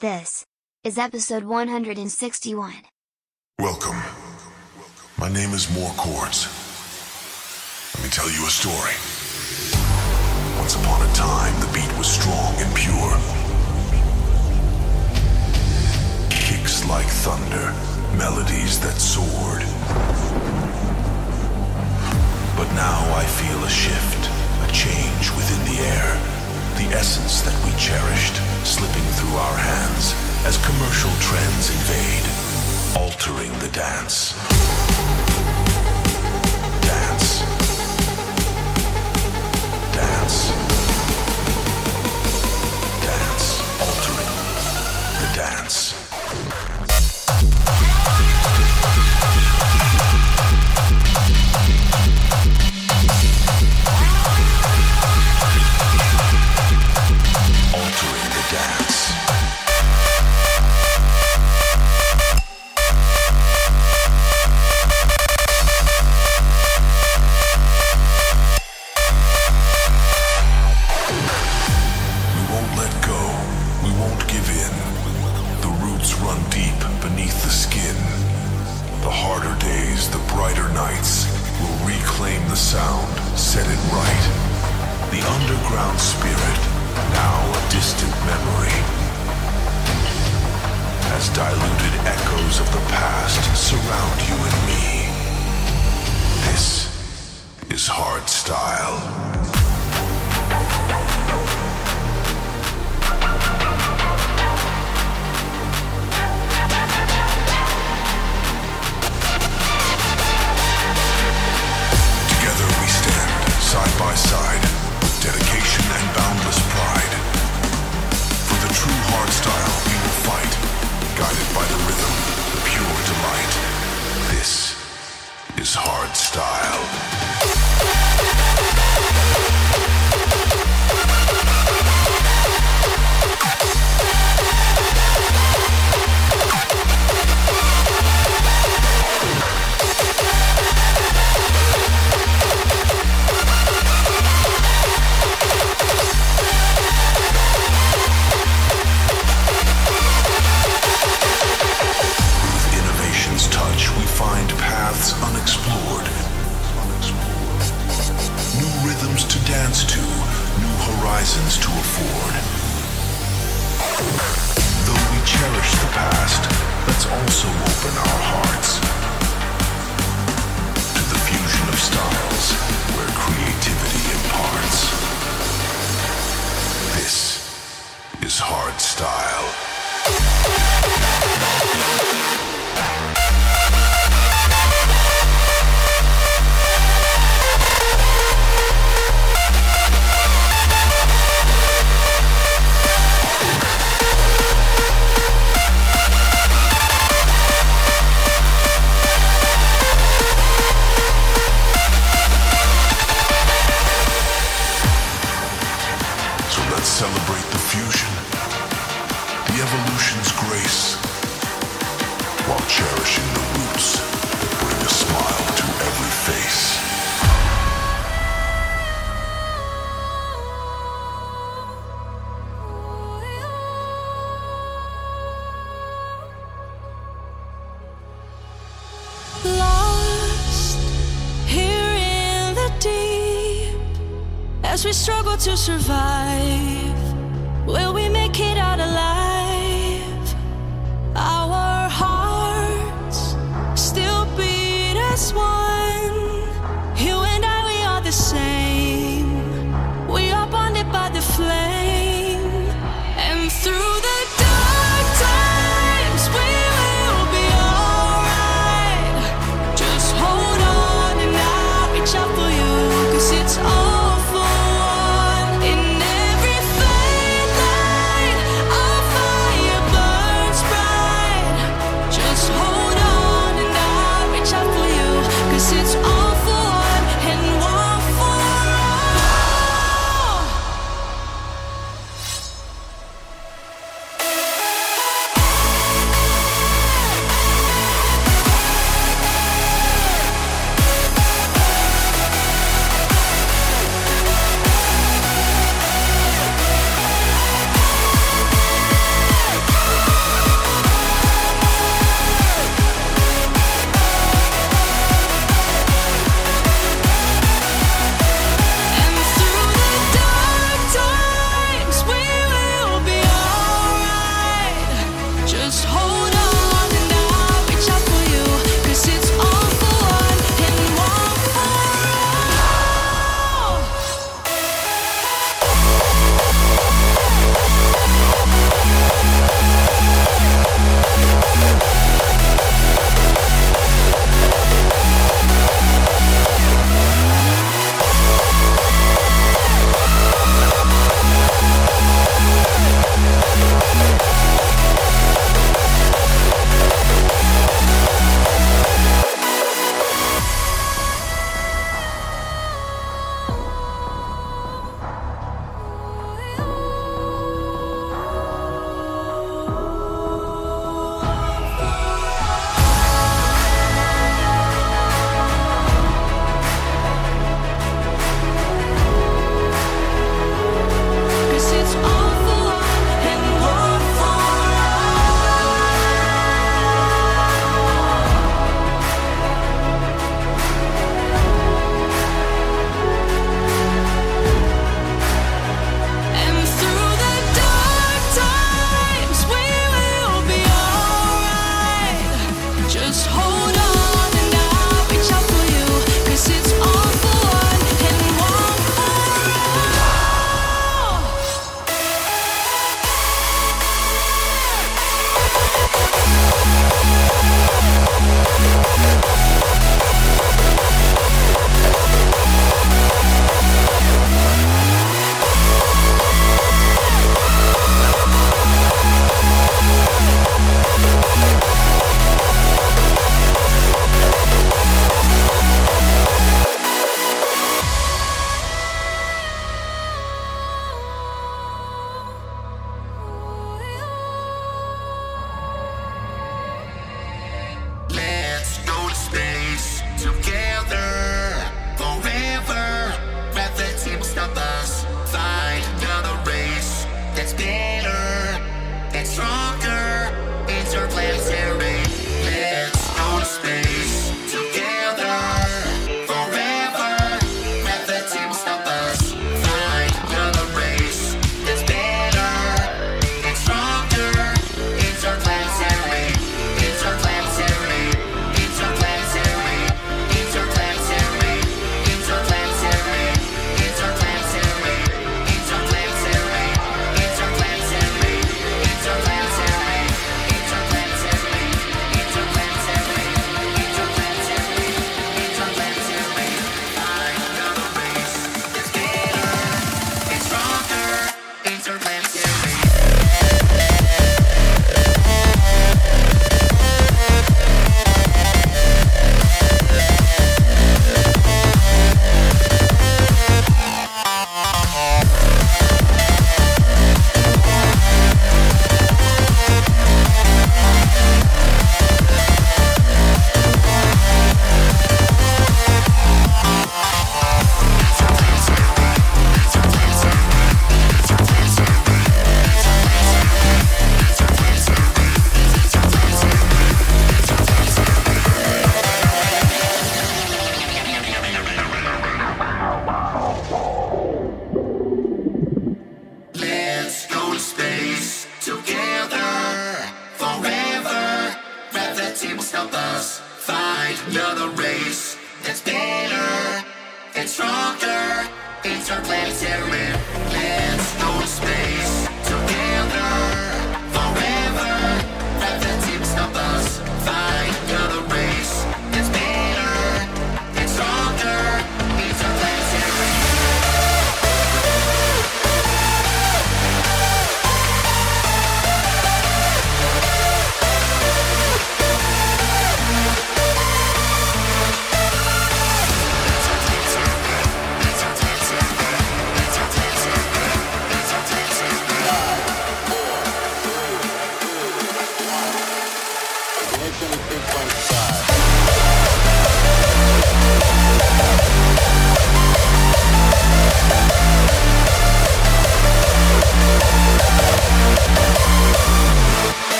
This is episode 161. Welcome. My name is More Chords. Let me tell you a story. Once upon a time, the beat was strong and pure. Kicks like thunder, melodies that soared. But now I feel a shift, a change within the air. The essence that we cherished slipping through our hands as commercial trends invade, altering the dance. Brighter nights will reclaim the sound, set it right. The underground spirit, now a distant memory. As diluted echoes of the past surround you and me. This is hard style. By side, dedication and boundless pride. For the true hard style we will fight, guided by the rhythm, the pure delight. This is hard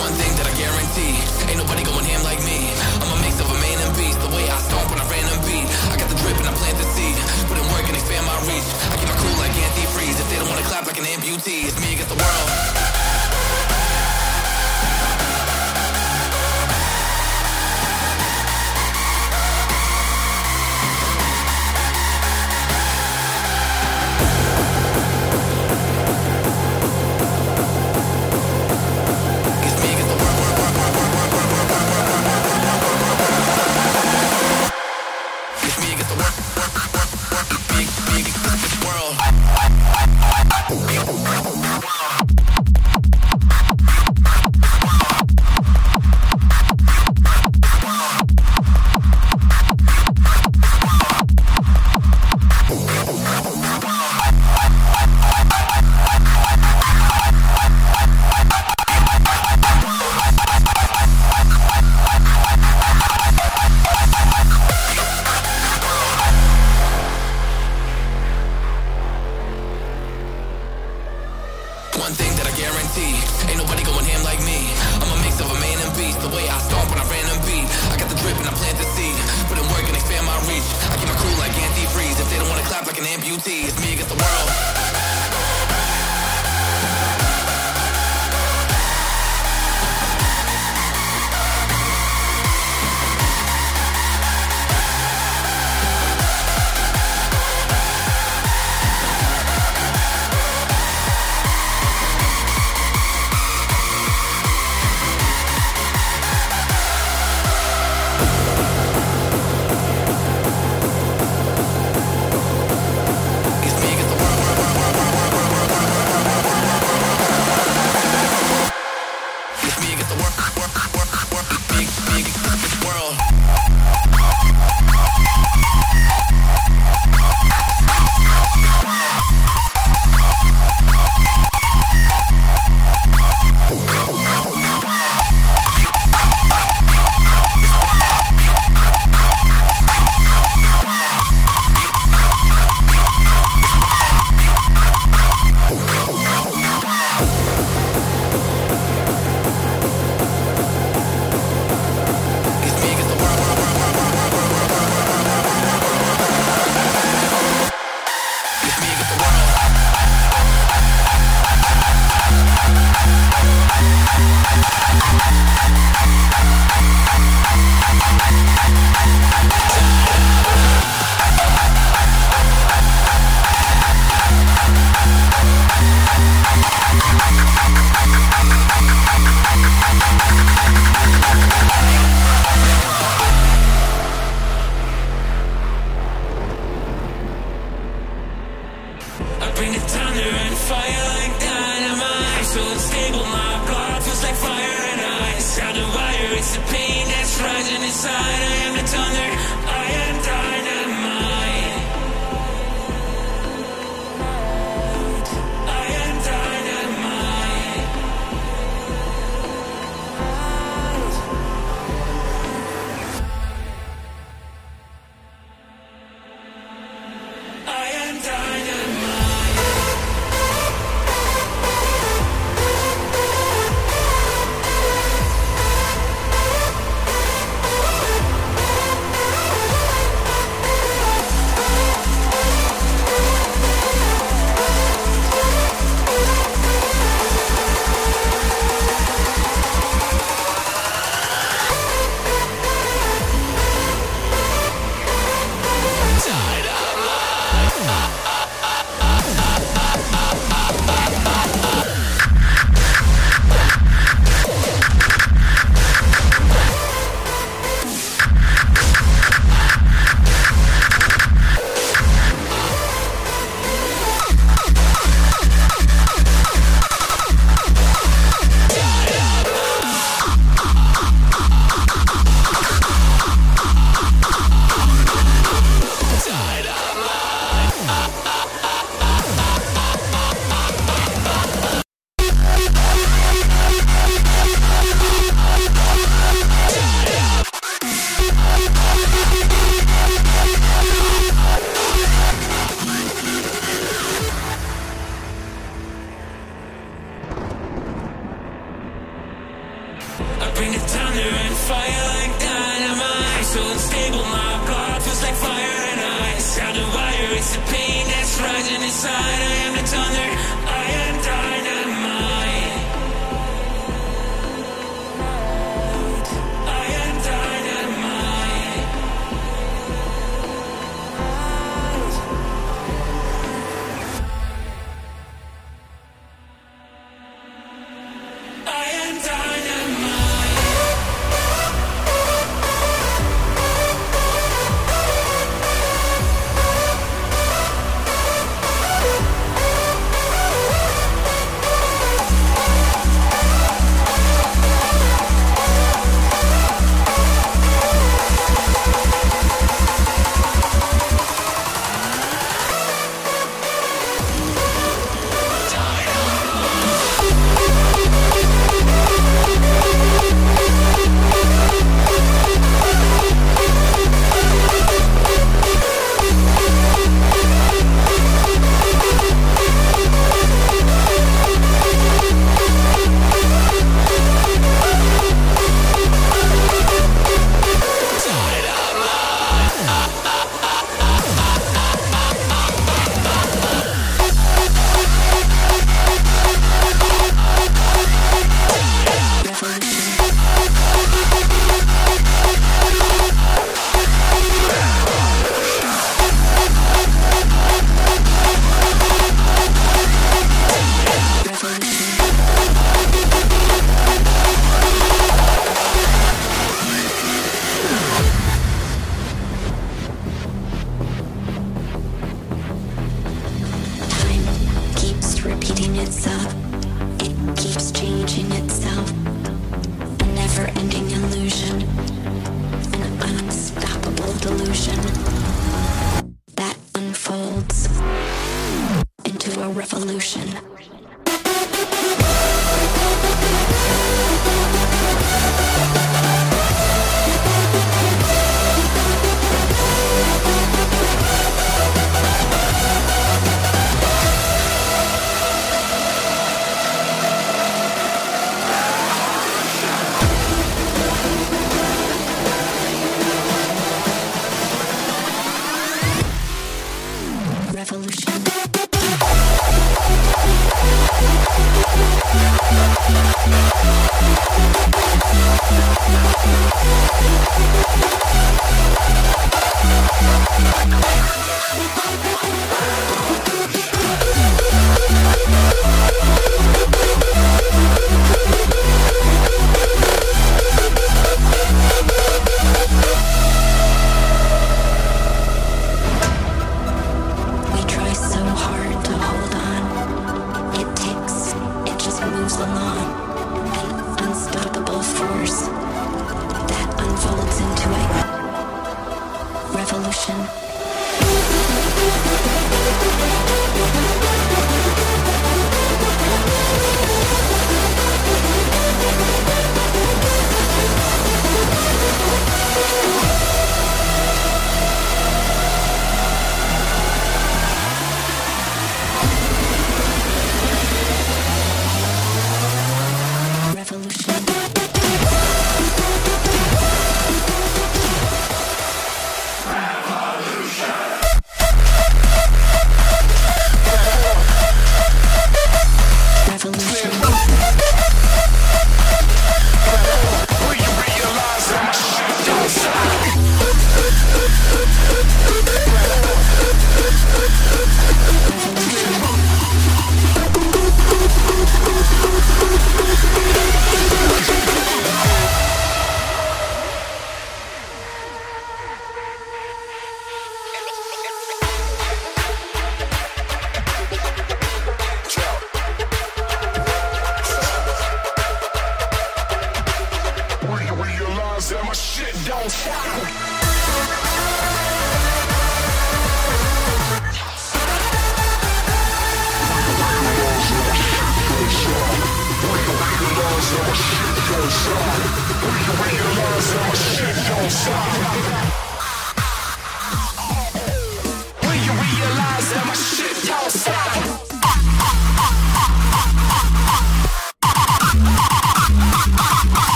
One thing that I guarantee, ain't nobody going ham like me. I'm a mix of a man and beast, the way I stomp when I random beat. I got the drip and I plant the seed, put in work and expand my reach. I keep it cool like antifreeze, if they don't wanna clap like an amputee, it's me against the world.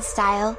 Style.